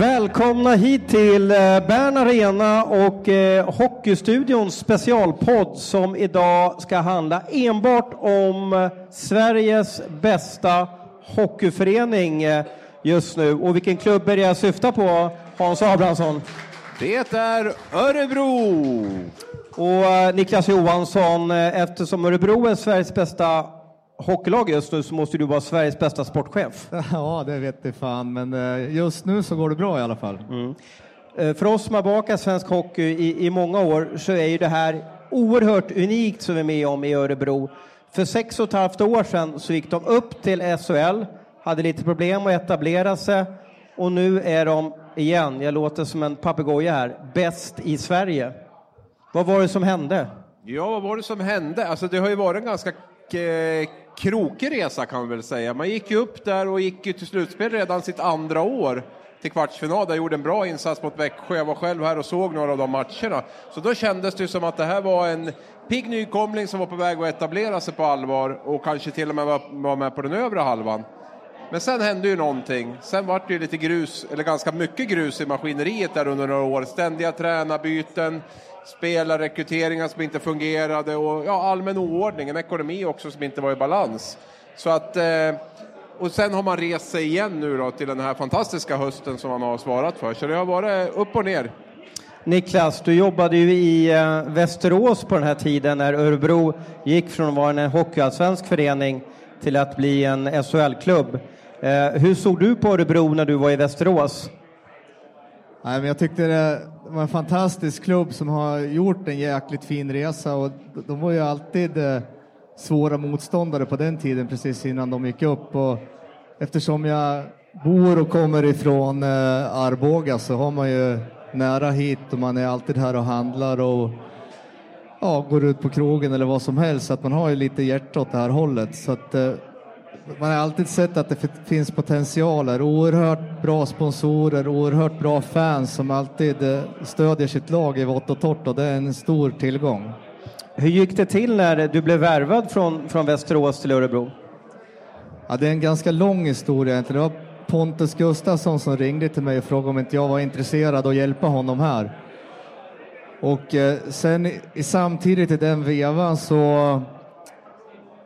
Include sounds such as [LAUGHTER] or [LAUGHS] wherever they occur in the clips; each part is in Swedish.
Välkomna hit till eh, Bern Arena och eh, Hockeystudions specialpodd som idag ska handla enbart om eh, Sveriges bästa hockeyförening just nu. Och vilken klubb är det jag syftar på, Hans Abrahamsson? Det är Örebro! Och Niklas Johansson, eftersom Örebro är Sveriges bästa hockeylag just nu så måste du vara Sveriges bästa sportchef. [LAUGHS] Ja, det vet jag fan, men eh, just nu så går det bra i alla fall. Eh, För oss som har bakat svensk hockey i, i många år så är ju det här oerhört unikt som vi är med om i Örebro. För sex och ett halvt år sedan så gick de upp till SHL, hade lite problem att etablera sig och nu är de igen, jag låter som en papegoja här, bäst i Sverige. Vad var det som hände? Ja, vad var det som hände? Alltså, det har ju varit en ganska eh, krokig resa kan man väl säga. Man gick ju upp där och gick ju till slutspel redan sitt andra år till kvartsfinal. Där gjorde en bra insats mot Växjö. Jag var själv här och såg några av de matcherna. Så då kändes det som att det här var en pigg nykomling som var på väg att etablera sig på allvar och kanske till och med var, var med på den övre halvan. Men sen hände ju någonting. Sen var det ju lite grus, eller ganska mycket grus i maskineriet där under några år. Ständiga tränarbyten, spelarrekryteringar som inte fungerade och ja, allmän oordning, en ekonomi också som inte var i balans. Så att, eh, och sen har man rest sig igen nu då till den här fantastiska hösten som man har svarat för. Så det har varit upp och ner. Niklas, du jobbade ju i eh, Västerås på den här tiden när Örebro gick från att vara en hockeyallsvensk förening till att bli en SHL-klubb. Eh, hur såg du på Örebro när du var i Västerås? Nej, men jag tyckte det var en fantastisk klubb som har gjort en jäkligt fin resa och de var ju alltid eh, svåra motståndare på den tiden precis innan de gick upp och eftersom jag bor och kommer ifrån eh, Arboga så har man ju nära hit och man är alltid här och handlar och ja, går ut på krogen eller vad som helst. Så att man har ju lite hjärta åt det här hållet. Så att eh, man har alltid sett att det finns potentialer, oerhört bra sponsorer, oerhört bra fans som alltid eh, stödjer sitt lag i vått och torrt och det är en stor tillgång. Hur gick det till när du blev värvad från, från Västerås till Örebro? Ja, det är en ganska lång historia egentligen. Det var Pontus Gustafsson som ringde till mig och frågade om inte jag var intresserad att hjälpa honom här. Och eh, sen i samtidigt i den vevan så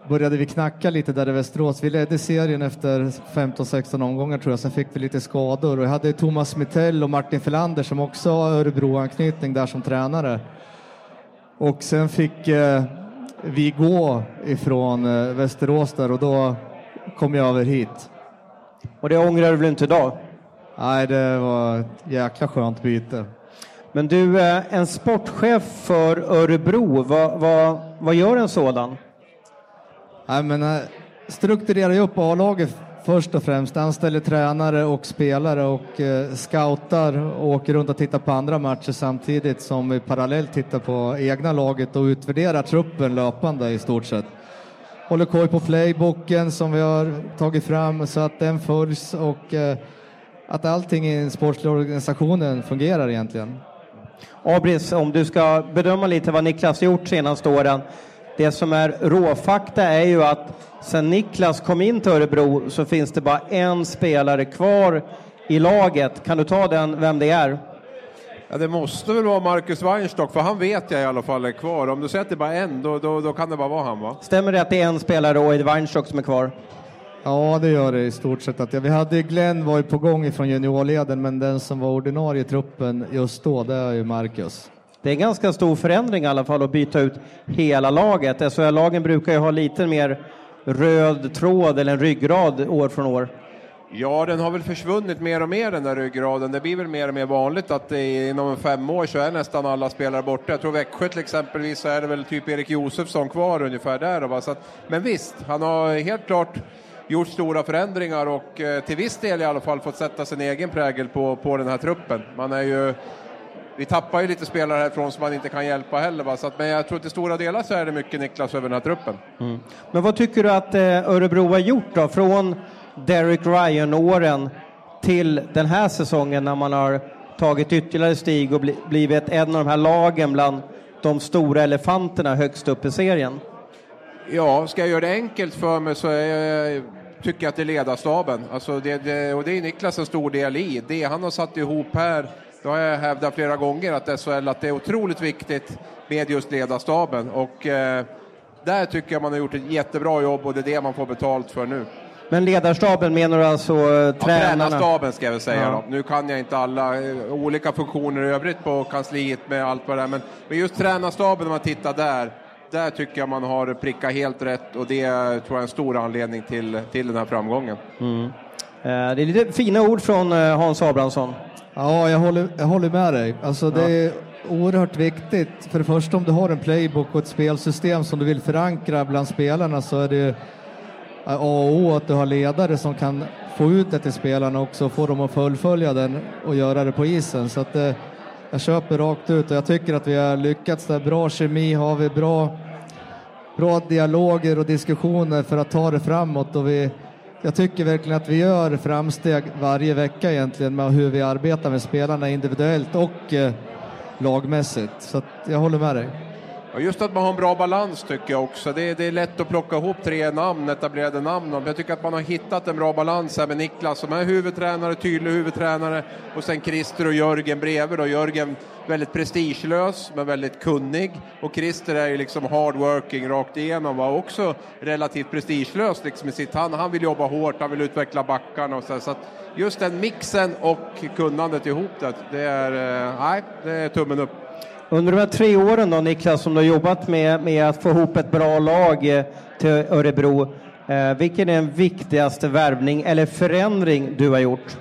började vi knacka lite där i Västerås. Vi ledde serien efter 15-16 omgångar tror jag, sen fick vi lite skador. Och jag hade Thomas Mittell och Martin Filander som också har Örebro-anknytning där som tränare. Och sen fick eh, vi gå ifrån eh, Västerås där och då kom jag över hit. Och det ångrar du väl inte idag? Nej, det var ett jäkla skönt byte. Men du, eh, en sportchef för Örebro, vad, vad, vad gör en sådan? Nej, men eh, strukturerar ju upp A-laget först och främst, anställer tränare och spelare och eh, scoutar och åker runt och tittar på andra matcher samtidigt som vi parallellt tittar på egna laget och utvärderar truppen löpande i stort sett. Håller koll på playbooken som vi har tagit fram så att den följs och eh, att allting i den sportsliga organisationen fungerar egentligen. Abris, om du ska bedöma lite vad Niklas gjort senaste åren. Det som är råfakta är ju att sen Niklas kom in till Örebro så finns det bara en spelare kvar i laget. Kan du ta den, vem det är? Ja, det måste väl vara Marcus Weinstock, för han vet jag i alla fall är kvar. Om du säger att det är bara en, då, då, då kan det bara vara han va? Stämmer det att det är en spelare och Ed Weinstock som är kvar? Ja, det gör det i stort sett. Att, ja, vi hade Glenn var ju på gång ifrån juniorleden, men den som var ordinarie i truppen just då, det är ju Marcus. Det är en ganska stor förändring i alla fall att byta ut hela laget. SHL-lagen brukar ju ha lite mer röd tråd eller en ryggrad år från år. Ja, den har väl försvunnit mer och mer den där ryggraden. Det blir väl mer och mer vanligt att det är, inom fem år så är nästan alla spelare borta. Jag tror Växjö till exempelvis så är det väl typ Erik Josefsson kvar ungefär där. va? Så att, men visst, han har helt klart gjort stora förändringar och eh, till viss del i alla fall fått sätta sin egen prägel på, på den här truppen. Man är ju vi tappar ju lite spelare härifrån som man inte kan hjälpa heller. Va? Så att, men jag tror till stora delar så är det mycket Niklas över den här truppen. Men vad tycker du att eh, Örebro har gjort då? Från Derek Ryan-åren till den här säsongen när man har tagit ytterligare stig och bli, blivit en av de här lagen bland de stora elefanterna högst upp i serien. Ja, ska jag göra det enkelt för mig så är, tycker jag att det är ledarstaben. Alltså det, det, och det är Niklas en stor del i. Det han har satt ihop här, det har jag hävdat flera gånger att SHL att det är otroligt viktigt med just ledarstaben. Och eh, där tycker jag man har gjort ett jättebra jobb och det är det man får betalt för nu. Men ledarstaben menar du alltså eh, Ja, tränarna? tränarstaben ska jag väl säga Ja. Nu kan jag inte alla eh, olika funktioner i övrigt på kansliet med allt vad det är, men, men just tränarstaben, om man tittar där, där tycker jag man har prickat helt rätt och det tror jag är en stor anledning till, till den här framgången. Eh, Det är lite fina ord från Hans Abrahamsson. Ja, jag håller, jag håller med dig. Alltså, det är oerhört viktigt. För det första, om du har en playbook och ett spelsystem som du vill förankra bland spelarna så är det A och O att du har ledare som kan få ut det till spelarna också och få dem att fullfölja den och göra det på isen. Så att, eh, jag köper rakt ut och jag tycker att vi har lyckats där. Bra kemi har vi, bra, bra dialoger och diskussioner för att ta det framåt. Och vi, jag tycker verkligen att vi gör framsteg varje vecka egentligen med hur vi arbetar med spelarna individuellt och eh, lagmässigt. Så att jag håller med dig. Och just att man har en bra balans tycker jag också. Det är, det är lätt att plocka ihop tre namn, etablerade namn. Men jag tycker att man har hittat en bra balans här med Niklas som är huvudtränare, tydlig huvudtränare och sen Christer och Jörgen bredvid. Då. Jörgen väldigt prestigelös men väldigt kunnig och Christer är ju liksom hardworking rakt igenom och också relativt prestigelös liksom i sitt. Han, han vill jobba hårt, han vill utveckla backarna och så, här. så att just den mixen och kunnandet ihop det, det är, eh, nej, det är tummen upp. Under de här tre åren då, Niklas, som du har jobbat med, med att få ihop ett bra lag eh, till Örebro, eh, vilken är den viktigaste värvning eller förändring du har gjort?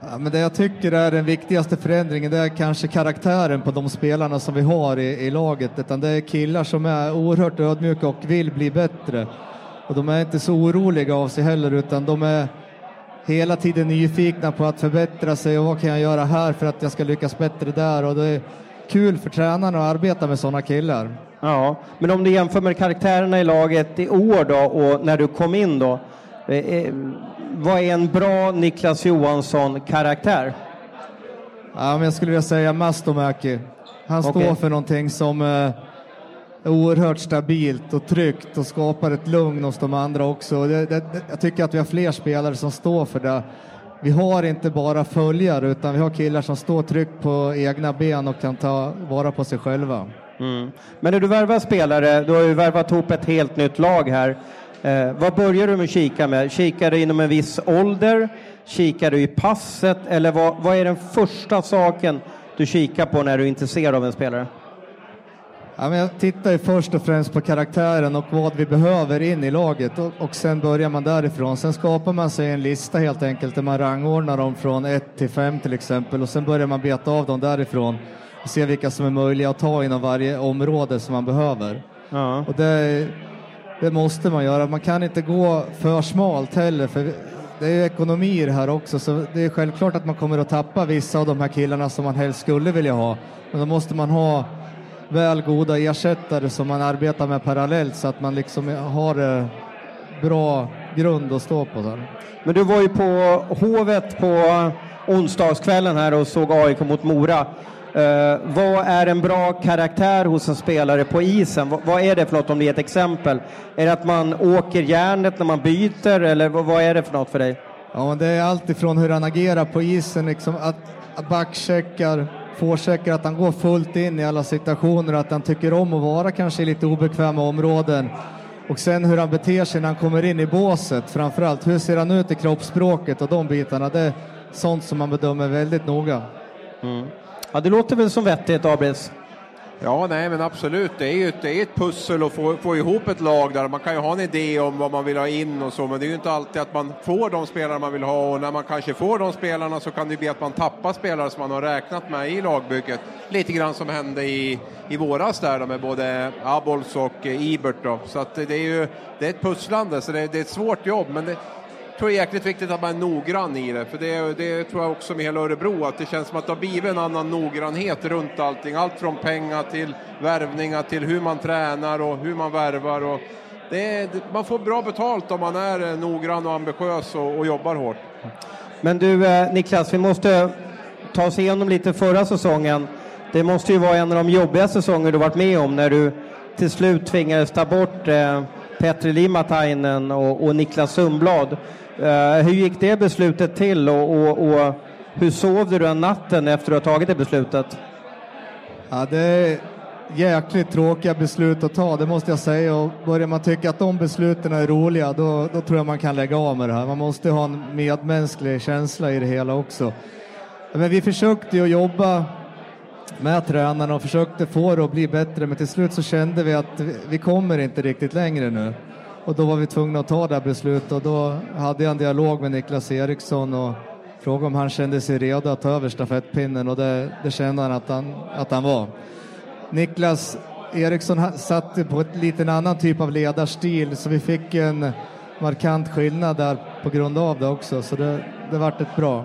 Ja, men det jag tycker är den viktigaste förändringen det är kanske karaktären på de spelarna som vi har i, i laget. Utan det är killar som är oerhört ödmjuka och vill bli bättre. Och de är inte så oroliga av sig heller utan de är hela tiden nyfikna på att förbättra sig och vad kan jag göra här för att jag ska lyckas bättre där. Och det är kul för tränarna att arbeta med sådana killar. Ja, men om du jämför med karaktärerna i laget i år då och när du kom in då. eh, eh, Vad är en bra Niklas Johansson-karaktär? Ja, men jag skulle vilja säga Mastomäki. Han står för någonting som eh, oerhört stabilt och tryggt och skapar ett lugn hos de andra också. Det, det- jag tycker att vi har fler spelare som står för det. Vi har inte bara följare utan vi har killar som står tryggt på egna ben och kan ta vara på sig själva. Mm. Men när du värvar spelare, du har ju värvat ihop ett helt nytt lag här. Eh, vad börjar du med att kika med? Kikar du inom en viss ålder? Kikar du i passet? Eller vad, vad är den första saken du kikar på när du är intresserad av en spelare? Ja, men jag tittar ju först och främst på karaktären och vad vi behöver in i laget och, och sen börjar man därifrån. Sen skapar man sig en lista helt enkelt där man rangordnar dem från 1 till 5 till exempel och sen börjar man beta av dem därifrån och se vilka som är möjliga att ta inom varje område som man behöver. Ja. Och det, det måste man göra. Man kan inte gå för smalt heller för det är ju ekonomi i det här också så det är självklart att man kommer att tappa vissa av de här killarna som man helst skulle vilja ha. Men då måste man ha väl goda ersättare som man arbetar med parallellt så att man liksom har eh, bra grund att stå på. Här. Men du var ju på Hovet på onsdagskvällen här och såg AIK mot Mora. Eh, vad är en bra karaktär hos en spelare på isen? Vad, vad är det för något om det är ett exempel? Är det att man åker järnet när man byter eller vad, är det för något för dig? Ja, det är allt ifrån hur han agerar på isen, liksom att, att backcheckar, forecheckar, att han går fullt in i alla situationer, att han tycker om att vara kanske i lite obekväma områden. Och sen hur han beter sig när han kommer in i båset, framförallt. Hur ser han ut i kroppsspråket och de bitarna? Det är sånt som man bedömer väldigt noga. Mm. Ja, det låter väl som vettigt, Abris? Ja, nej men absolut. Det är ju ett, det är ett pussel att få, få ihop ett lag där. Man kan ju ha en idé om vad man vill ha in och så, men det är ju inte alltid att man får de spelare man vill ha och när man kanske får de spelarna så kan det bli att man tappar spelare som man har räknat med i lagbygget. Lite grann som hände i, i våras där då, med både Abols och eh, Ibert då. Så att det är ju det är ett pusslande, så det, det är ett svårt jobb, men det, tror jag är jäkligt viktigt att man är noggrann i det. För det, det tror jag också med hela Örebro, att det känns som att det har blivit en annan noggrannhet runt allting. Allt från pengar till värvningar till hur man tränar och hur man värvar. Och det man får bra betalt om man är eh, noggrann och ambitiös och, och jobbar hårt. Men du, eh, Niklas, vi måste ta oss igenom lite förra säsongen. Det måste ju vara en av de jobbiga säsonger du varit med om när du till slut tvingades ta bort eh, Petri Limatainen och, och Niklas Sundblad. Eh, hur gick det beslutet till och, och, och, hur sov du den natten efter att ha tagit det beslutet? Ja, det är jäkligt tråkiga beslut att ta, det måste jag säga. Och börjar man tycka att de besluten är roliga, då, då tror jag man kan lägga av med det här. Man måste ha en medmänsklig känsla i det hela också. Men vi försökte ju jobba med tränarna och försökte få det att bli bättre, men till slut så kände vi att vi kommer inte riktigt längre nu. Och då var vi tvungna att ta det här beslutet och då hade jag en dialog med Niklas Eriksson och frågade om han kände sig redo att ta över stafettpinnen och det, det kände han att, han att han var. Niklas Eriksson satt på ett liten annan typ av ledarstil så vi fick en markant skillnad där på grund av det också så det, det vart ett bra.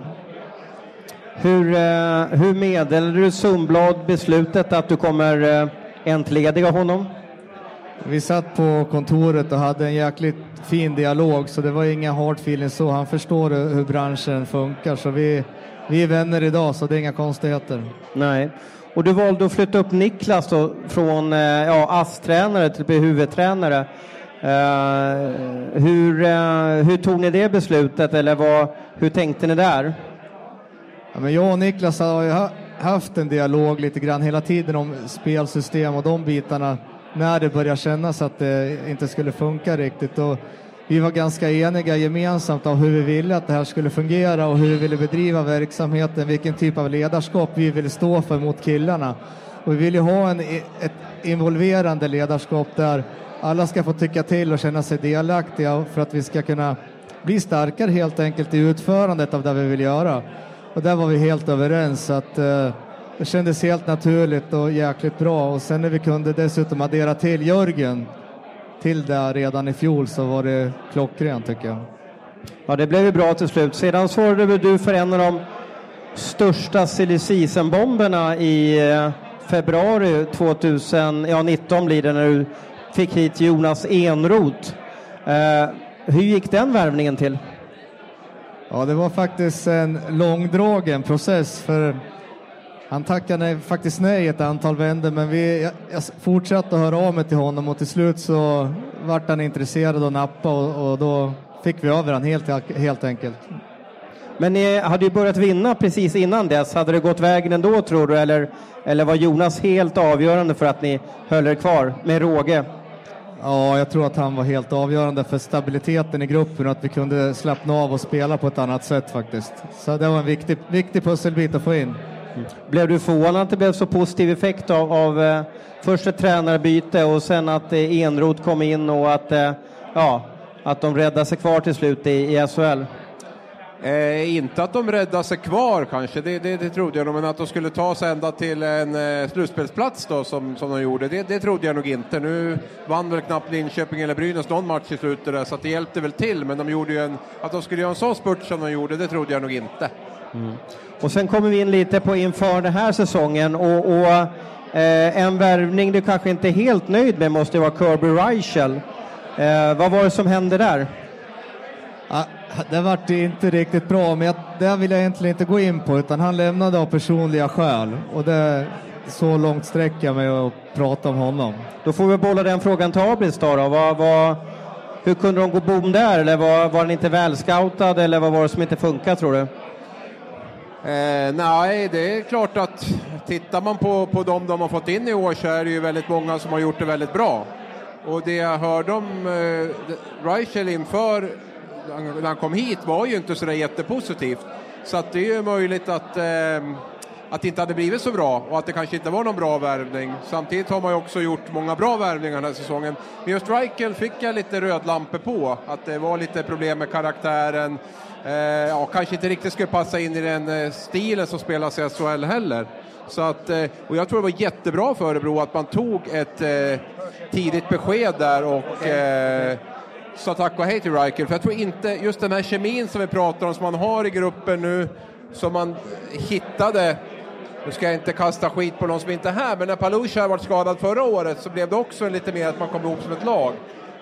Hur, eh, hur meddelade du Sundblad beslutet att du kommer eh, entlediga honom? Vi satt på kontoret och hade en jäkligt fin dialog så det var inga hard feelings så. Han förstår hur branschen funkar så vi, vi är vänner idag så det är inga konstigheter. Nej. Och du valde att flytta upp Niklas då, från eh, ja, ASS-tränare till huvudtränare. Uh, hur, uh, hur tog ni det beslutet eller vad, hur tänkte ni där? Ja, men jag och Niklas har ju haft en dialog lite grann hela tiden om spelsystem och de bitarna när det började kännas att det inte skulle funka riktigt. Och vi var ganska eniga gemensamt om hur vi ville att det här skulle fungera och hur vi ville bedriva verksamheten, vilken typ av ledarskap vi ville stå för mot killarna. Och vi ju ha en, ett involverande ledarskap där alla ska få tycka till och känna sig delaktiga för att vi ska kunna bli starkare helt enkelt i utförandet av det vi vill göra. Och där var vi helt överens att eh, det kändes helt naturligt och jäkligt bra och sen när vi kunde dessutom addera till Jörgen till det redan i fjol så var det klockrent tycker jag. Ja, det blev ju bra till slut. Sedan svarade du för en av de största silly bomberna i eh, februari 2019 blir det när du fick hit Jonas Enroth. Eh, hur gick den värvningen till? Ja, det var faktiskt en långdragen process för han tackade faktiskt nej ett antal vändor men vi, jag, jag fortsatte att höra av mig till honom och till slut så vart han intresserad och nappa och, och då fick vi över honom helt, helt enkelt. Men ni hade ju börjat vinna precis innan dess. Hade det gått vägen ändå tror du eller, eller var Jonas helt avgörande för att ni höll er kvar med råge? Ja, jag tror att han var helt avgörande för stabiliteten i gruppen och att vi kunde slappna av och spela på ett annat sätt faktiskt. Så det var en viktig, viktig pusselbit att få in. Mm. Blev du förvånad att det blev så positiv effekt av, av eh, först ett tränarbyte och sen att eh, Enroth kom in och att, eh, ja, att de räddade sig kvar till slut i, i SHL? Eh, inte att de räddar sig kvar kanske, det, det, det, trodde jag nog, men att de skulle ta sig ända till en eh, slutspelsplats då som, som de gjorde, det, det trodde jag nog inte. Nu vann väl knappt Linköping eller Brynäs någon match i slutet där, så det hjälpte väl till, men de gjorde ju en, att de skulle göra en sån spurt som de gjorde, det trodde jag nog inte. Mm. Och sen kommer vi in lite på inför den här säsongen och, och eh, en värvning du kanske inte är helt nöjd med måste vara Kirby Reichel. Eh, vad var det som hände där? Det vart inte riktigt bra, men jag, det vill jag egentligen inte gå in på, utan han lämnade av personliga skäl och det, så långt sträcker jag mig att prata om honom. Då får vi bolla den frågan till Abris då. då. Vad, vad, hur kunde de gå bom där? Eller var, var han inte välscoutad eller vad var det som inte funkar tror du? Eh, nej, det är klart att tittar man på, på dem de har fått in i år så är det ju väldigt många som har gjort det väldigt bra. Och det jag hörde om eh, Reichel inför när han kom hit var ju inte så där jättepositivt. Så att det är ju möjligt att, eh, att det inte hade blivit så bra och att det kanske inte var någon bra värvning. Samtidigt har man ju också gjort många bra värvningar den här säsongen. Men just Reichel fick jag lite rödlampor på, att det var lite problem med karaktären. Eh, ja, kanske inte riktigt skulle passa in i den eh, stilen som spelas i SHL heller. Så att, eh, och jag tror det var jättebra för Örebro att man tog ett eh, tidigt besked där och eh, sa tack och hej till Reichel. För jag tror inte, just den här kemin som vi pratar om, som man har i gruppen nu, som man hittade nu ska jag inte kasta skit på någon som inte är här, men när Palusha var skadad förra året så blev det också lite mer att man kom ihop som ett lag.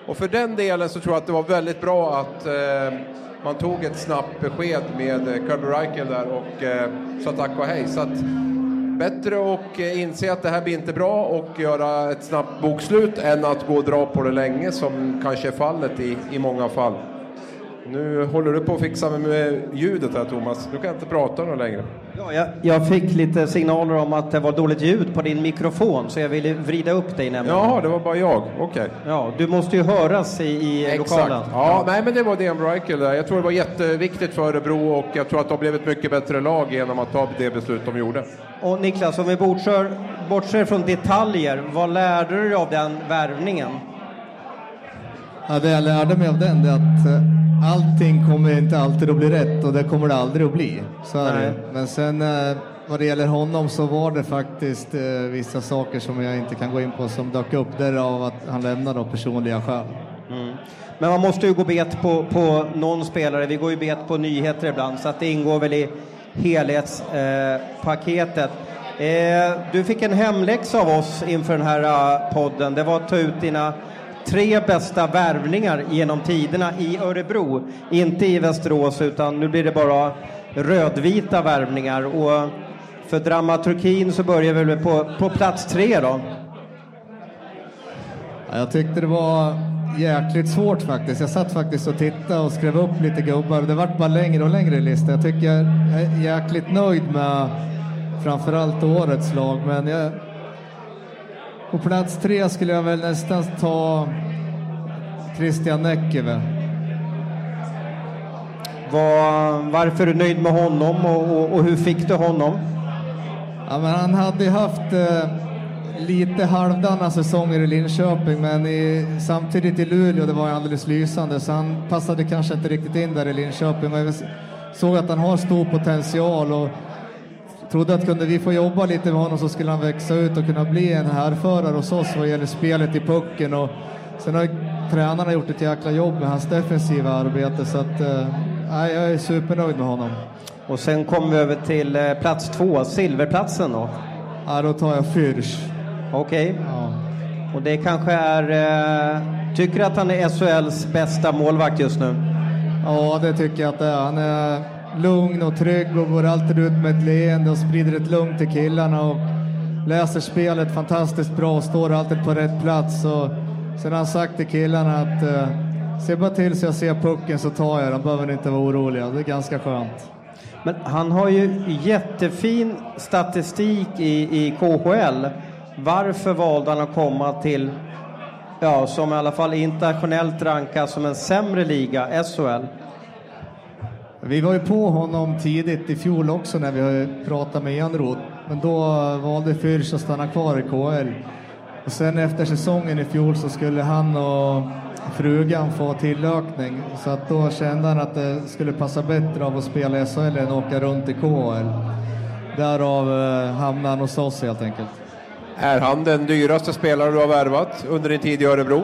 Och för den delen så tror jag att det var väldigt bra att eh, man tog ett snabbt besked med eh, Kirby Reichel där och eh, sa tack och hej. Så att, bättre att eh, inse att det här blir inte bra och göra ett snabbt bokslut än att gå och dra på det länge som kanske är fallet i, i många fall. Nu håller du på att fixa med ljudet här Thomas. Du kan inte prata något längre. Ja, jag, jag fick lite signaler om att det var dåligt ljud på din mikrofon så jag ville vrida upp dig nämligen. Jaha, det var bara jag. Okej. Ja, du måste ju höras i, i Exakt. lokalen. Ja, nej men det var Dejan Breichel där. Jag tror det var jätteviktigt för Örebro och jag tror att de blev ett mycket bättre lag genom att ta det beslut de gjorde. Och Niklas, om vi bortser, bortser från detaljer, vad lärde du dig av den värvningen? Ja, det jag lärde mig av den är att eh, allting kommer inte alltid att bli rätt och det kommer det aldrig att bli. Så är det. Men sen eh, vad det gäller honom så var det faktiskt eh, vissa saker som jag inte kan gå in på som dök upp därav att han lämnade av personliga skäl. Men man måste ju gå bet på, på någon spelare. Vi går ju bet på nyheter ibland, så att det ingår väl i helhetspaketet. Eh, eh, du fick en hemläxa av oss inför den här podden. Det var att ta ut dina tre bästa värvningar genom tiderna i Örebro. Inte i Västerås, utan nu blir det bara rödvita värvningar. Och för dramaturgin så börjar vi väl på, på plats tre då. Jag tyckte det var jäkligt svårt faktiskt. Jag satt faktiskt och tittade och skrev upp lite gubbar. Det vart bara längre och längre lista. Jag tycker jag är jäkligt nöjd med framförallt årets lag, men jag, på plats tre skulle jag väl nästan ta Christian Näckeve. Var, varför är du nöjd med honom och, och, och hur fick du honom? Ja, men han hade haft eh, lite halvdana säsonger i Linköping men i, samtidigt i Luleå det var alldeles lysande så han passade kanske inte riktigt in där i Linköping. Men jag såg att han har stor potential och trodde att kunde vi få jobba lite med honom så skulle han växa ut och kunna bli en härförare hos oss vad gäller spelet i pucken. Och sen har tränarna gjort ett jäkla jobb med hans defensiva arbete så att eh, jag är supernöjd med honom. Och sen kommer vi över till eh, plats två, silverplatsen då. Ja, då tar jag Fürch. Okej. Ja. Och det kanske är... Eh, tycker att han är SHLs bästa målvakt just nu? Ja, det tycker jag att det är. Han är lugn och trygg och går alltid ut med ett leende och sprider ett lugn till killarna och läser spelet fantastiskt bra och står alltid på rätt plats. Och sen har han sagt till killarna att eh, se bara till så jag ser pucken så tar jag den, behöver ni inte vara oroliga. Det är ganska skönt. Men han har ju jättefin statistik i, i KHL. Varför valde han att komma till, ja, som i alla fall internationellt rankas som en sämre liga, SHL? Vi var ju på honom tidigt i fjol också när vi pratade med Enroth. Men då valde Fürch att stanna kvar i KL. Och sen efter säsongen i fjol så skulle han och frugan få tillökning. Så att då kände han att det skulle passa bättre av att spela i SHL än att åka runt i KHL. Därav eh, hamnade han hos oss helt enkelt. Är han den dyraste spelare du har värvat under din tid i Örebro?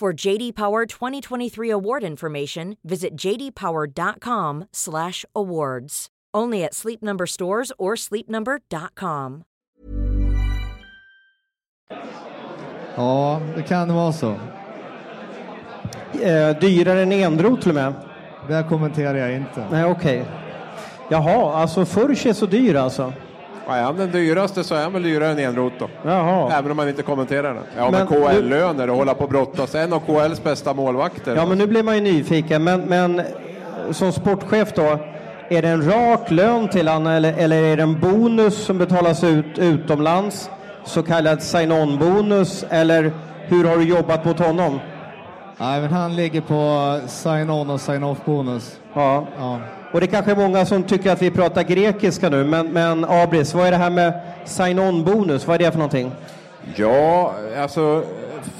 For JD Power 2023 award information, visit jdpower.com/awards. Only at Sleep Number stores or sleepnumber.com. Ja, det kan vara så. Eh, dyrare än Enroth till och med? Det kommenterar jag inte. Nej, okej. Jaha, alltså Fürch är så dyr alltså? Ja, är han den dyraste så är han väl dyrare än Enroth då. Jaha. Även om man inte kommenterar den. Ja, men, Men KL-löner och hålla på och brottas. En av KLs bästa målvakter. Ja, men nu blir man ju nyfiken. Men, men som sportchef då, är det en rak lön till han eller, eller är det en bonus som betalas ut utomlands? Så kallad sign-on-bonus? Eller hur har du jobbat mot honom? Nej, men han ligger på sign-on och sign-off bonus. Ja. Ja. Och det kanske är många som tycker att vi pratar grekiska nu, men, men Abris, vad är det här med sign-on-bonus? Vad är det för någonting? Ja, alltså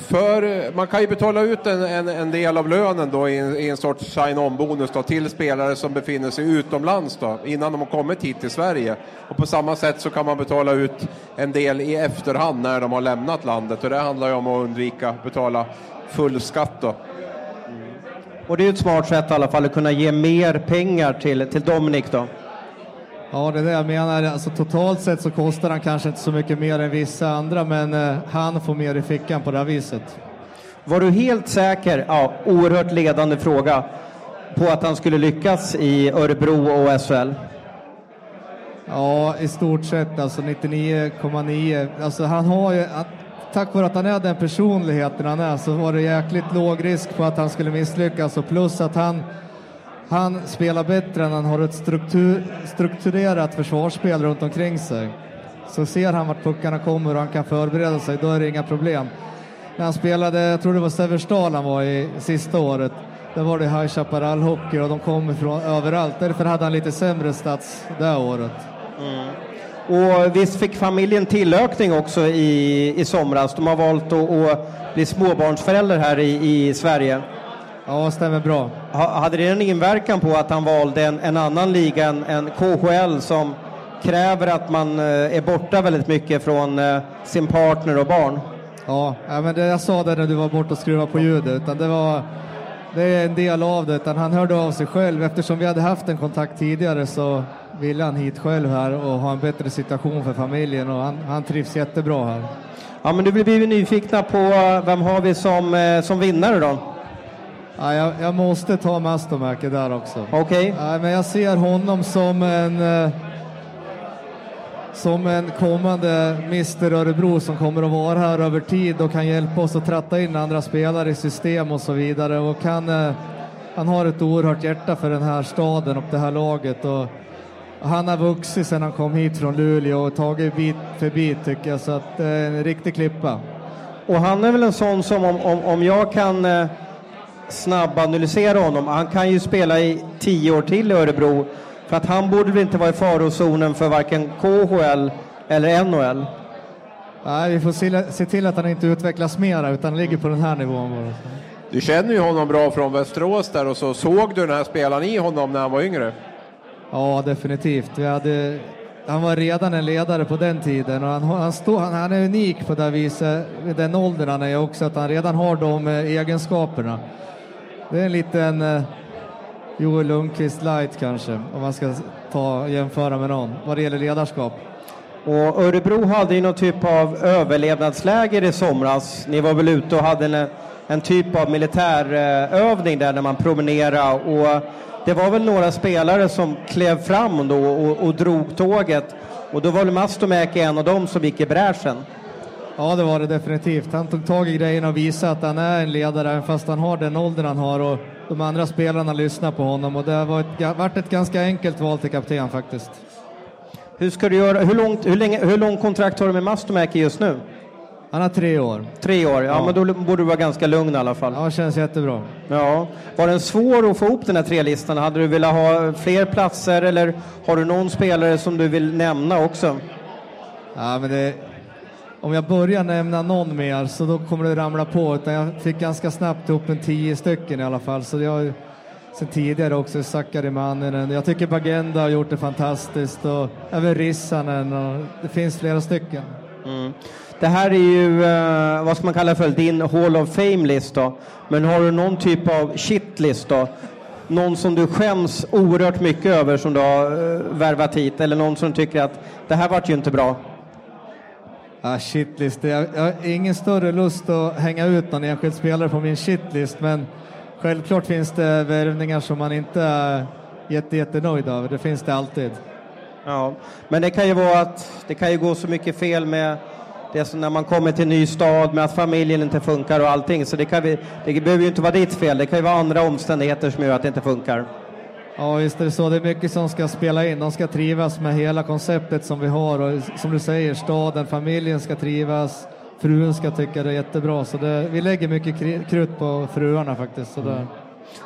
för, man kan ju betala ut en, en, en del av lönen då i en, i en sorts sign-on-bonus då, till spelare som befinner sig utomlands då, innan de har kommit hit till Sverige. Och på samma sätt så kan man betala ut en del i efterhand när de har lämnat landet och det handlar ju om att undvika att betala full skatt då. Och det är ett smart sätt i alla fall att kunna ge mer pengar till, till Dominic då. Ja, det är det jag menar. Alltså, totalt sett så kostar han kanske inte så mycket mer än vissa andra, men eh, han får mer i fickan på det här viset. Var du helt säker, ja, oerhört ledande fråga, på att han skulle lyckas i Örebro och SHL? Ja, i stort sett alltså 99,9. Alltså han har ju, tack vare att han är den personligheten han är så var det jäkligt låg risk på att han skulle misslyckas och plus att han han spelar bättre än han har ett struktur, strukturerat försvarsspel runt omkring sig. Så ser han vart puckarna kommer och han kan förbereda sig, då är det inga problem. När han spelade, jag tror det var Severstal han var i sista året, där var det High Chaparral-hockey och de kom ifrån överallt. Därför hade han lite sämre stats det året. Mm. Och visst fick familjen tillökning också i, i somras? De har valt att, att bli småbarnsförälder här i, i Sverige. Ja, stämmer bra. Hade det en inverkan på att han valde en, en annan liga än, än KHL som kräver att man eh, är borta väldigt mycket från eh, sin partner och barn? Ja, men det, jag sa det när du var borta och skruvade på ljudet. Utan det, var, det är en del av det. Utan han hörde av sig själv. Eftersom vi hade haft en kontakt tidigare så ville han hit själv här och ha en bättre situation för familjen. Och han, han trivs jättebra här. Ja, men du blir vi nyfikna på vem har vi som, som vinnare då? Ja, jag, jag, måste ta Mastomäki där också. Okej. Okay. Ja, men jag ser honom som en eh, som en kommande Mr Örebro som kommer att vara här över tid och kan hjälpa oss att tratta in andra spelare i system och så vidare. Och kan, eh, han har ett oerhört hjärta för den här staden och det här laget. Och han har vuxit sedan han kom hit från Luleå och tagit bit för bit tycker jag, så att det är en riktig klippa. Och han är väl en sån som om, om, om jag kan eh snabbanalysera honom. Han kan ju spela i tio år till i Örebro. För att han borde väl inte vara i farozonen för varken KHL eller NHL? Nej, vi får se, till att han inte utvecklas mera utan ligger på den här nivån. Du känner ju honom bra från Västerås där och så såg du den här spelaren i honom när han var yngre? Ja, definitivt. Vi hade, han var redan en ledare på den tiden och han, han, stå, han, han är unik på det viset, den åldern han är också, att han redan har de eh, egenskaperna. Det är en liten eh, Joel Lundqvist light kanske, om man ska ta jämföra med någon vad det gäller ledarskap. Och Örebro hade ju någon typ av överlevnadsläger i somras. Ni var väl ute och hade en, en typ av militärövning där när man promenerade och det var väl några spelare som klev fram då och, och drog tåget och då var väl Mastomäki en av dem som gick i bräschen. Ja, det var det definitivt. Han tog tag i grejerna och visade att han är en ledare, även fast han har den åldern han har och de andra spelarna lyssnar på honom och det har varit, varit ett ganska enkelt val till kapten faktiskt. Hur ska du göra? Hur, långt, hur, länge, hur lång kontrakt har du med Mastomäki just nu? Han har tre år. Tre år, ja, ja, men då borde du vara ganska lugn i alla fall. Ja, känns jättebra. Ja. Var den svår att få ihop den här trelistan? Hade du velat ha fler platser eller har du någon spelare som du vill nämna också? Ja, men det, om jag börjar nämna någon mer så då kommer det ramla på. Utan jag fick ganska snabbt ihop en tio stycken i alla fall. Så jag sen tidigare också Sakari Manninen. Jag tycker Bagenda har gjort det fantastiskt och även Rissanen och det finns flera stycken. Mm. Det här är ju, uh, vad ska man kalla för, din Hall of Fame-list då. Men har du någon typ av shitlist då? Någon som du skäms oerhört mycket över som du har uh, värvat hit eller någon som tycker att det här vart ju inte bra? Ah, shitlist. Jag, jag har ingen större lust att hänga ut någon enskild spelare på min shitlist, men självklart finns det värvningar som man inte är jätte, jättenöjd över. Det finns det alltid. Ja, men det kan ju vara att det kan ju gå så mycket fel med det som när man kommer till en ny stad med att familjen inte funkar och allting. Så det, kan vi, det behöver ju inte vara ditt fel. Det kan ju vara andra omständigheter som gör att det inte funkar. Ja, visst är det så. Det är mycket som ska spela in. De ska trivas med hela konceptet som vi har och som du säger, staden, familjen ska trivas. Frun ska tycka det är jättebra, så det, vi lägger mycket krut på fruarna faktiskt. Så mm.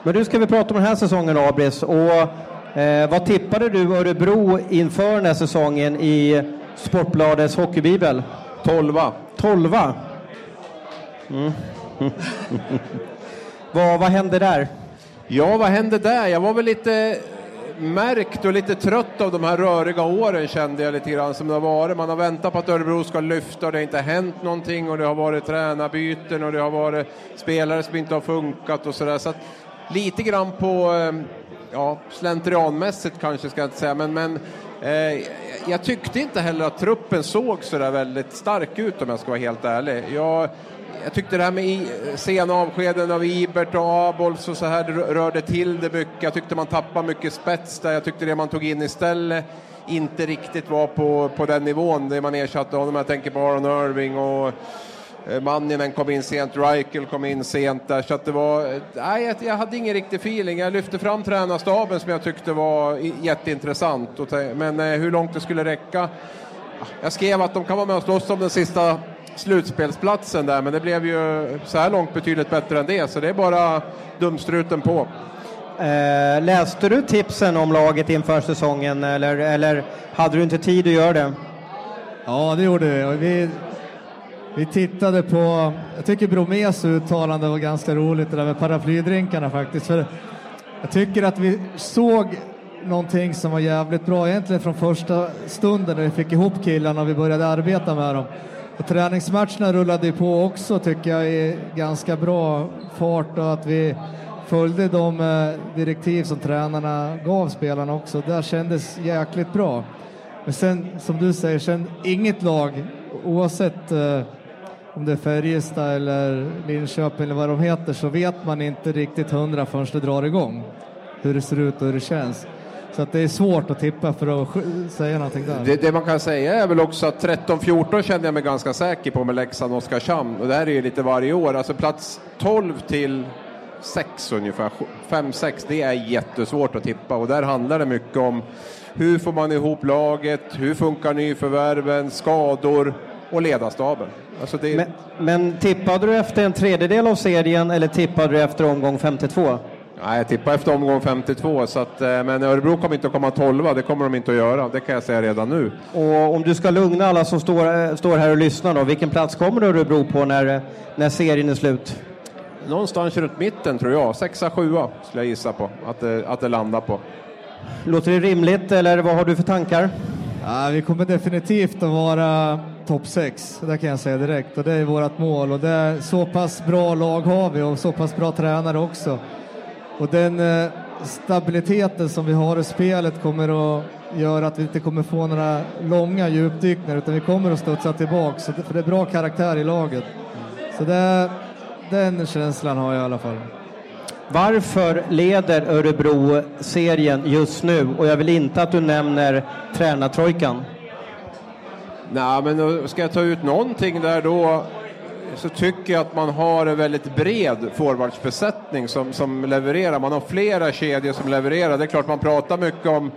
Men nu ska vi prata om den här säsongen, Abris. Och, eh, vad tippade du Örebro inför den här säsongen i Sportbladets hockeybibel? Tolva. Tolva. Mm. [LAUGHS] Vad, vad hände där? Ja, vad hände där? Jag var väl lite märkt och lite trött av de här röriga åren kände jag lite grann som det har varit. Man har väntat på att Örebro ska lyfta och det har inte hänt någonting och det har varit tränarbyten och det har varit spelare som inte har funkat och sådär. Så att lite grann på, eh, ja, slentrianmässigt kanske ska jag inte säga, men, men Eh, jag tyckte inte heller att truppen såg sådär väldigt stark ut om jag ska vara helt ärlig. Jag, jag tyckte det här med sena avskeden av Ibert och Abols och så här rörde till det mycket. Jag tyckte man tappade mycket spets där. Jag tyckte det man tog in istället inte riktigt var på, på den nivån. Det man ersatte honom Jag tänker på Aron Irving och Manninen kom in sent, Reichel kom in sent där. Så att det var, nej, jag hade ingen riktig feeling. Jag lyfte fram tränarstaben som jag tyckte var jätteintressant. Men eh, hur långt det skulle räcka jag skrev att de kan vara med och slåss om den sista slutspelsplatsen där, men det blev ju så här långt betydligt bättre än det, så det är bara dumstruten på. Eh, läste du tipsen om laget inför säsongen eller, eller hade du inte tid att göra det? Ja, det gjorde vi. Vi tittade på, jag tycker Bromés uttalande var ganska roligt, det där med paraplydrinkarna faktiskt. För jag tycker att vi såg någonting som var jävligt bra egentligen från första stunden när vi fick ihop killarna och vi började arbeta med dem. Och träningsmatcherna rullade ju på också tycker jag i ganska bra fart och att vi följde de eh, direktiv som tränarna gav spelarna också. Det kändes jäkligt bra. Men sen som du säger, sen inget lag oavsett eh, om det är Färjestad eller Linköping eller vad de heter så vet man inte riktigt hundra förrän det drar igång hur det ser ut och hur det känns. Så att det är svårt att tippa för att säga någonting där. Det, det man kan säga är väl också att 13-14 kände jag mig ganska säker på med Leksand och Oskarshamn. Och det här är ju lite varje år. Alltså plats 12 till 6 ungefär, 5-6, det är jättesvårt att tippa. Och där handlar det mycket om hur får man ihop laget, hur funkar nyförvärven, skador och ledarstaben. Alltså det... men, men tippade du efter en tredjedel av serien eller tippade du efter omgång 52? Nej, jag tippar efter omgång 52, så att, eh, men Örebro kommer inte att komma 12, det kommer de inte att göra, det kan jag säga redan nu. Och om du ska lugna alla som står, eh, står här och lyssnar då, vilken plats kommer Örebro på när, när serien är slut? Någonstans runt mitten tror jag, sexa, sjua skulle jag gissa på att det, att det landar på. Låter det rimligt eller vad har du för tankar? Ja, vi kommer definitivt att vara topp sex, det kan jag säga direkt och det är vårt mål och det är så pass bra lag har vi och så pass bra tränare också. Och den eh, stabiliteten som vi har i spelet kommer att göra att vi inte kommer få några långa djupdykningar utan vi kommer att studsa tillbaka. För det är bra karaktär i laget. Så det, den känslan har jag i alla fall. Varför leder Örebro serien just nu? Och jag vill inte att du nämner tränartrojkan. Nej, men ska jag ta ut någonting där då så tycker jag att man har en väldigt bred forwardsbesättning som, som levererar. Man har flera kedjor som levererar. Det är klart man pratar mycket om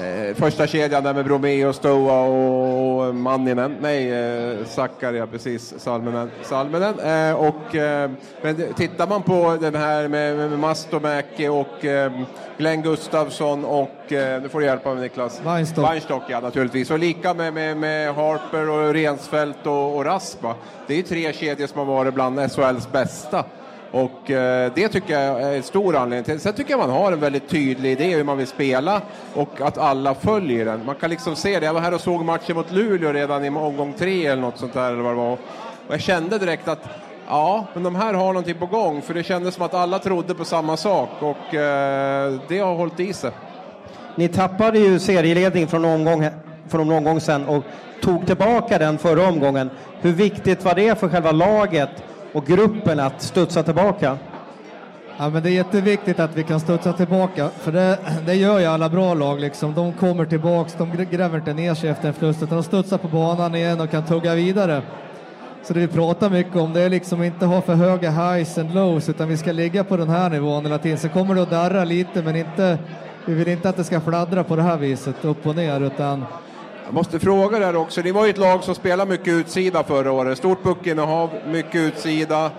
eh, första kedjan där med Bromé Stoa och Manninen. Nej, eh, Sakaria, precis, Salminen. Salminen. Eh, och, eh, men tittar man på den här med, med Mastomäki och eh, Glenn Gustafsson och, eh, nu får du hjälpa mig Niklas. Weinstock. Weinstock ja, naturligtvis. Och lika med, med, med Harper och Rensfeldt och, och Rask. Va? Det är tre kedjor som har varit bland SHLs bästa. Och eh, det tycker jag är en stor anledning till. Sen tycker jag man har en väldigt tydlig idé hur man vill spela och att alla följer den. Man kan liksom se det. Jag var här och såg matchen mot Luleå redan i omgång tre eller något sånt där eller vad det var. Och jag kände direkt att Ja, men de här har någonting på gång för det kändes som att alla trodde på samma sak och eh, det har hållit i sig. Ni tappade ju serieledning från omgång, från någon sen sedan och tog tillbaka den förra omgången. Hur viktigt var det för själva laget och gruppen att studsa tillbaka? Ja, men det är jätteviktigt att vi kan studsa tillbaka, för det, det gör ju alla bra lag. Liksom. De kommer tillbaks, de gräver inte ner sig efter en förlust, utan de studsar på banan igen och kan tugga vidare. Så det vi pratar mycket om det är liksom inte ha för höga highs and lows utan vi ska ligga på den här nivån hela tiden. Sen kommer det att darra lite men inte, vi vill inte att det ska fladdra på det här viset upp och ner utan jag måste fråga där också, ni var ju ett lag som spelade mycket utsida förra året. Stort puckinnehav, mycket utsida.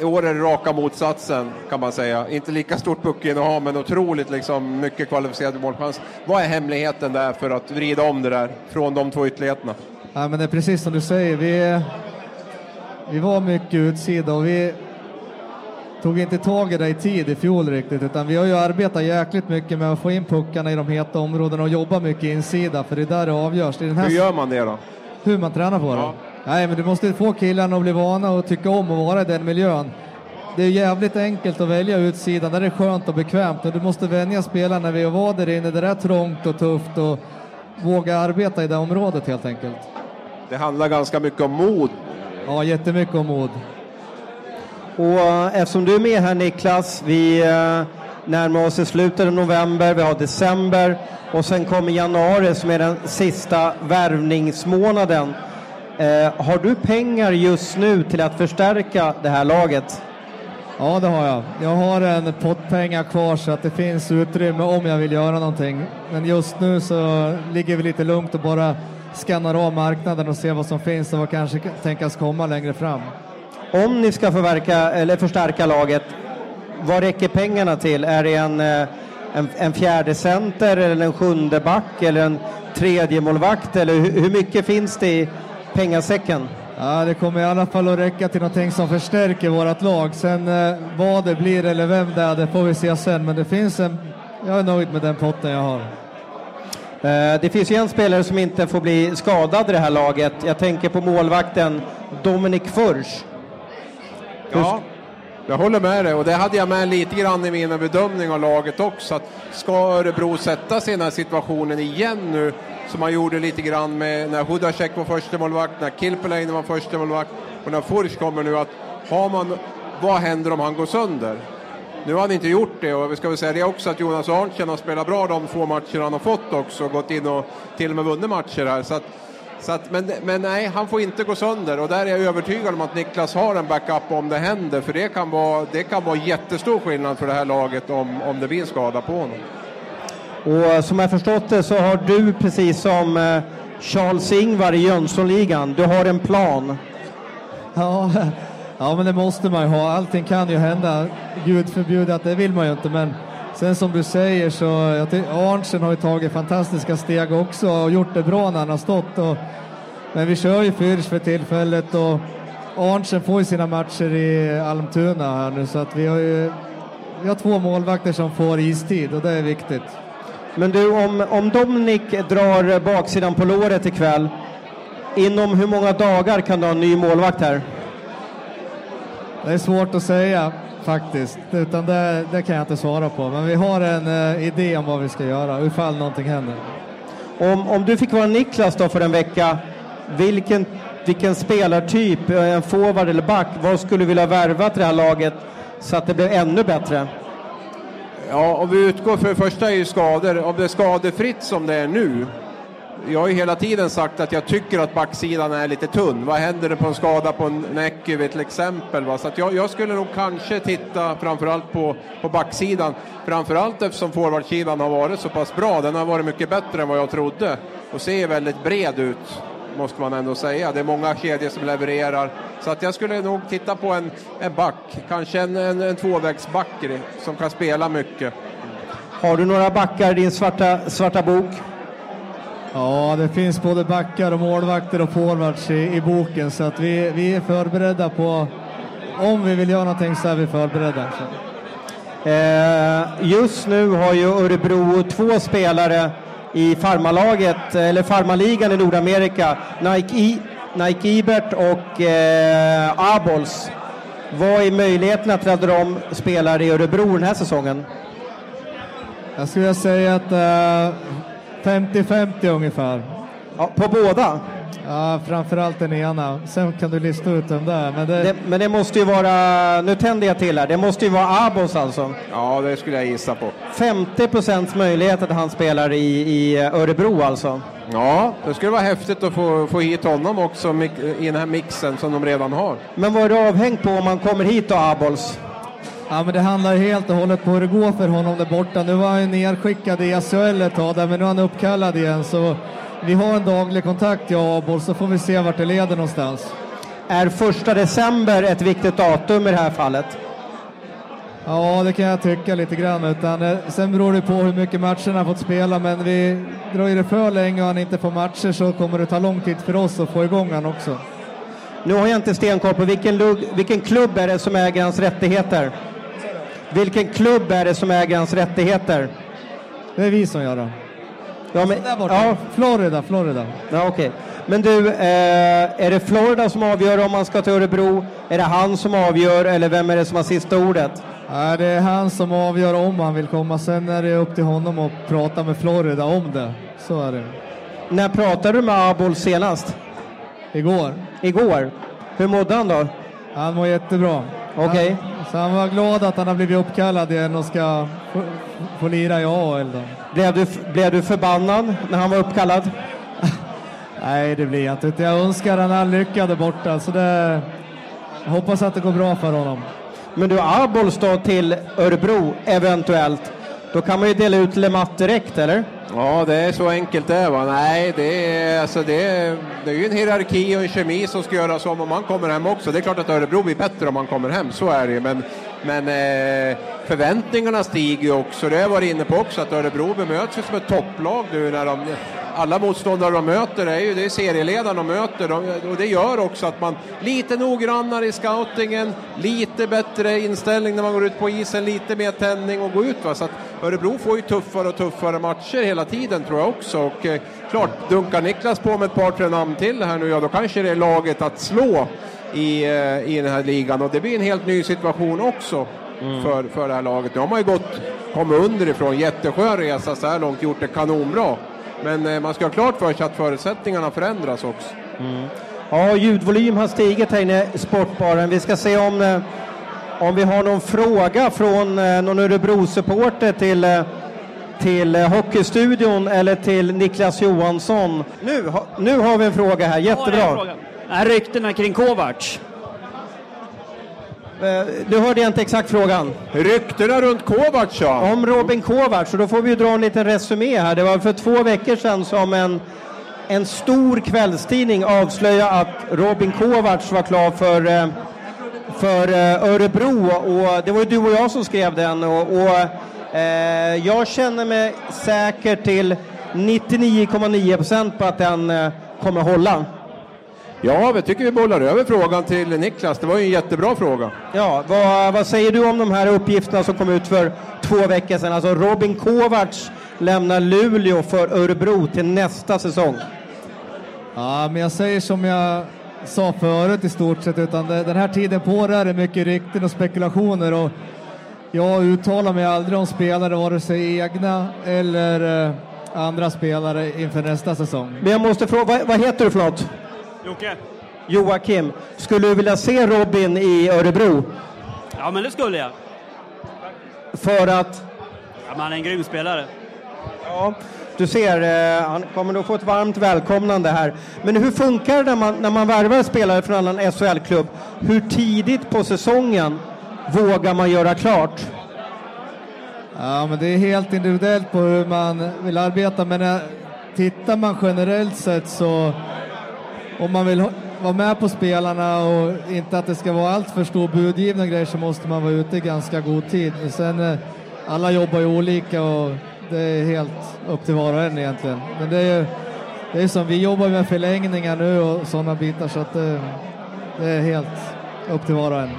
I år är det raka motsatsen kan man säga. Inte lika stort puckinnehav men otroligt liksom mycket kvalificerade målchans. Vad är hemligheten där för att vrida om det där från de två ytterligheterna? Ja, men det är precis som du säger. Vi, vi var mycket utsida och vi tog inte tag i det i tid i fjol riktigt, utan vi har ju arbetat jäkligt mycket med att få in puckarna i de heta områdena och jobba mycket insida, för det är där det avgörs. Det är den här Hur gör man det då? hur man tränar på det. Ja. Nej, men du måste få killarna att bli vana och tycka om att vara i den miljön. Det är jävligt enkelt att välja utsidan, där det är skönt och bekvämt och du måste vänja spelarna vid att vara där inne där det är trångt och tufft och våga arbeta i det området helt enkelt. Det handlar ganska mycket om mod. Ja, jättemycket om mod. Och eh, eftersom du är med här Niklas, vi eh, närmar oss i slutet av november, vi har december och sen kommer januari som är den sista värvningsmånaden. Eh, har du pengar just nu till att förstärka det här laget? Ja, det har jag. Jag har en pott pengar kvar så att det finns utrymme om jag vill göra någonting. Men just nu så ligger vi lite lugnt och bara skannar av marknaden och ser vad som finns och vad kanske kan tänkas komma längre fram. Om ni ska förverka, eller förstärka laget, vad räcker pengarna till? Är det en, eh, en, en fjärde center eller en sjunde back eller en tredje målvakt eller hur, hur mycket finns det i pengasäcken? Ja, det kommer i alla fall att räcka till någonting som förstärker vårt lag. Sen eh, vad det blir eller vem det är, det får vi se sen. Men det finns en... Jag är nöjd med den potten jag har. Eh, Det finns ju en spelare som inte får bli skadad i det här laget. Jag tänker på målvakten Dominik Furch. Ja, jag håller med dig och det hade jag med lite grann i min bedömning av laget också. Att ska Örebro sätta sig i den här situationen igen nu som man gjorde lite grann med när Hudacek var första målvakt, när Kilpeläinen var första målvakt och när Furch kommer nu att har man, vad händer om han går sönder? Nu har han inte gjort det och vi ska väl säga det också att Jonas Arntzen har spelat bra de få matcher han har fått också och gått in och till och med vunnit matcher här. Så att, så att, men, men nej, han får inte gå sönder och där är jag övertygad om att Niklas har en backup om det händer för det kan vara, det kan vara jättestor skillnad för det här laget om, om det blir en skada på honom. Och som jag förstått det så har du precis som eh, Charles Ingvar i Jönssonligan, du har en plan. Ja, [LAUGHS] ja, men det måste man ju ha. Allting kan ju hända. Gud förbjude att det vill man ju inte. Men sen som du säger så jag Arntzen har ju tagit fantastiska steg också och gjort det bra när han har stått. Och, men vi kör ju Fürch för tillfället och Arntzen får ju sina matcher i Almtuna här nu så att vi har ju vi har två målvakter som får istid och det är viktigt. Men du, om, om Dominik drar baksidan på låret ikväll, inom hur många dagar kan du ha en ny målvakt här? Det är svårt att säga faktiskt, utan det, det kan jag inte svara på. Men vi har en eh, idé om vad vi ska göra ifall någonting händer. Om, om du fick vara Niklas då för en vecka, vilken, vilken spelartyp, eh, en forward eller back, vad skulle du vilja värva till det här laget så att det blev ännu bättre? Ja, om vi utgår för det första är ju skador, om det är skadefritt som det är nu. Jag har ju hela tiden sagt att jag tycker att backsidan är lite tunn. Vad händer på en skada på en Näckyvi till exempel? Va? Så att jag, jag skulle nog kanske titta framförallt på, på backsidan. Framförallt eftersom forwardsidan har varit så pass bra. Den har varit mycket bättre än vad jag trodde och ser väldigt bred ut måste man ändå säga. Det är många kedjor som levererar. Så att jag skulle nog titta på en, en back, kanske en, en, en tvåvägsback som kan spela mycket. Har du några backar i din svarta, svarta bok? Ja, det finns både backar och målvakter och forwards i, i boken så att vi, vi är förberedda på om vi vill göra någonting så är vi förberedda. Eh, just nu har ju Örebro två spelare i farmalaget, eller farmaligan i Nordamerika, Nike, I, Nike Ibert och eh, Abols. Vad är möjligheterna till att de spelar i Örebro den här säsongen? Jag skulle säga att eh, 50-50 ungefär. Ja, på båda? Ja, framförallt den ena. Sen kan du lista ut den där. Men det, Det, men det måste ju vara, nu tänder jag till här, det måste ju vara Abos alltså. Ja, det skulle jag gissa på. 50 procents möjlighet att han spelar i, i Örebro alltså. Ja, det skulle vara häftigt att få, få hit honom också i den här mixen som de redan har. Men vad är det avhängt på om man kommer hit då, Abols? Ja, men det handlar helt och hållet på hur det går för honom där borta. Nu var han ju nerskickad i SHL ett tag där, men nu är han uppkallad igen. Så vi har en daglig kontakt, jag och Abol, så får vi se vart det leder någonstans. Är första december ett viktigt datum i det här fallet? Ja, det kan jag tycka lite grann. Utan, eh, sen beror det på hur mycket matcherna har fått spela, men vi dröjer det för länge och han inte får matcher så kommer det ta lång tid för oss att få igång han också. Nu har jag inte stenkoll på vilken, vilken klubb är det som äger hans rättigheter? Vilken klubb är det som äger hans rättigheter? Det är vi som gör det. Ja, men, ja, Florida, Florida. ja, okej. Men du, eh, är det Florida som avgör om man ska till Örebro? Är det han som avgör eller vem är det som har sista ordet? Ja, det är han som avgör om han vill komma. Sen är det upp till honom att prata med Florida om det. Så är det. När pratade du med Abol senast? Igår. Igår. Hur mådde han då? Han mår jättebra. Okej. Han, så han var glad att han har blivit uppkallad igen och ska få, få lira i AHL då. Blev du, blev du förbannad när han var uppkallad? [LAUGHS] Nej, det blir jag inte. Jag önskar han all lycka där borta. Så det, jag hoppas att det går bra för honom. Men du, Abols då till Örebro eventuellt. Då kan man ju dela ut LeMatt direkt, eller? Ja, det är så enkelt det är va. Nej, det är, alltså det är, det är ju en hierarki och en kemi som ska göras om om man kommer hem också. Det är klart att Örebro blir bättre om man kommer hem, så är det ju. Men, men eh, förväntningarna stiger ju också. Det har jag varit inne på också, att Örebro bemöts ju som ett topplag nu när de alla motståndare de möter är ju det är serieledarna de möter och det gör också att man lite noggrannare i scoutingen, lite bättre inställning när man går ut på isen, lite mer tändning och gå ut. Va? Så att Örebro får ju tuffare och tuffare matcher hela tiden tror jag också. Och eh, klart, dunkar Niklas på med ett par, tre namn till här nu, ja då kanske det är laget att slå i, eh, i den här ligan och det blir en helt ny situation också. För, för det här laget. Nu har man ju gått, kommit underifrån, jätteskön resa så här långt, gjort det kanonbra. Men eh, man ska ha klart för sig att förutsättningarna förändras också. Ja, ljudvolym har stigit här inne i sportbaren. Vi ska se om, eh, om vi har någon fråga från eh, någon Örebro-supporter till, till Hockeystudion eller till Niklas Johansson. Nu, nu har vi en fråga här, Ja, jättebra. Är ryktena kring Kovacs? Eh, Du hörde jag inte exakt frågan. Ryktena runt Kovacs ja. Om Robin Kovacs, och då får vi ju dra en liten resumé här. Det var för två veckor sedan som en, en stor kvällstidning avslöjade att Robin Kovacs var klar för, eh, för eh, Örebro. Och det var ju du och jag som skrev den. Och, och eh, jag känner mig säker till 99,9 procent på att den eh, kommer hålla. Ja, vi tycker vi bollar över frågan till Niklas. Det var ju en jättebra fråga. Ja, vad, vad säger du om de här uppgifterna som kom ut för två veckor sedan? Alltså Robin Kovacs lämnar Luleå för Örebro till nästa säsong. Ja, men jag säger som jag sa förut i stort sett, utan det, den här tiden på det är det mycket rykten och spekulationer och jag uttalar mig aldrig om spelare, vare sig egna eller eh, andra spelare inför nästa säsong. Men jag måste fråga, vad, vad heter du för något? Jocke? Joakim, skulle du vilja se Robin i Örebro? Ja, men det skulle jag. För att, Ja, men han är en grym spelare. ja, du ser, eh, han kommer nog få ett varmt välkomnande här. Men hur funkar det när man, när man värvar spelare från en annan SHL-klubb? Hur tidigt på säsongen vågar man göra klart? Ja, men det är helt individuellt på hur man vill arbeta, men eh, tittar man generellt sett så om man vill vara med på spelarna och inte att det ska vara allt för stor budgivning och grejer så måste man vara ute i ganska god tid. Men Sen, eh, alla jobbar ju olika och det är helt upp till var och en egentligen. Men det är ju det är som vi jobbar med förlängningar nu och sådana bitar så att det, det är helt upp till var och en.